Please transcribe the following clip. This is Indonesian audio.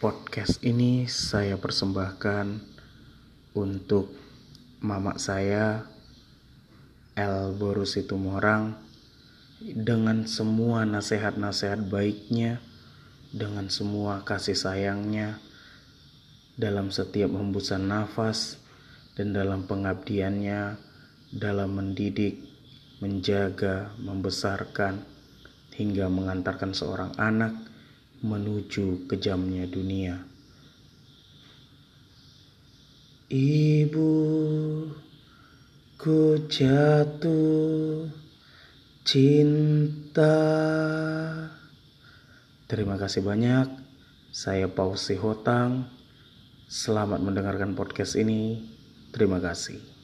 Podcast ini saya persembahkan untuk mama saya El Borus Morang dengan semua nasihat-nasihat baiknya, dengan semua kasih sayangnya dalam setiap hembusan nafas dan dalam pengabdiannya dalam mendidik, menjaga, membesarkan hingga mengantarkan seorang anak menuju kejamnya dunia. Ibu, ku jatuh cinta. Terima kasih banyak. Saya Pausi Hotang. Selamat mendengarkan podcast ini. Terima kasih.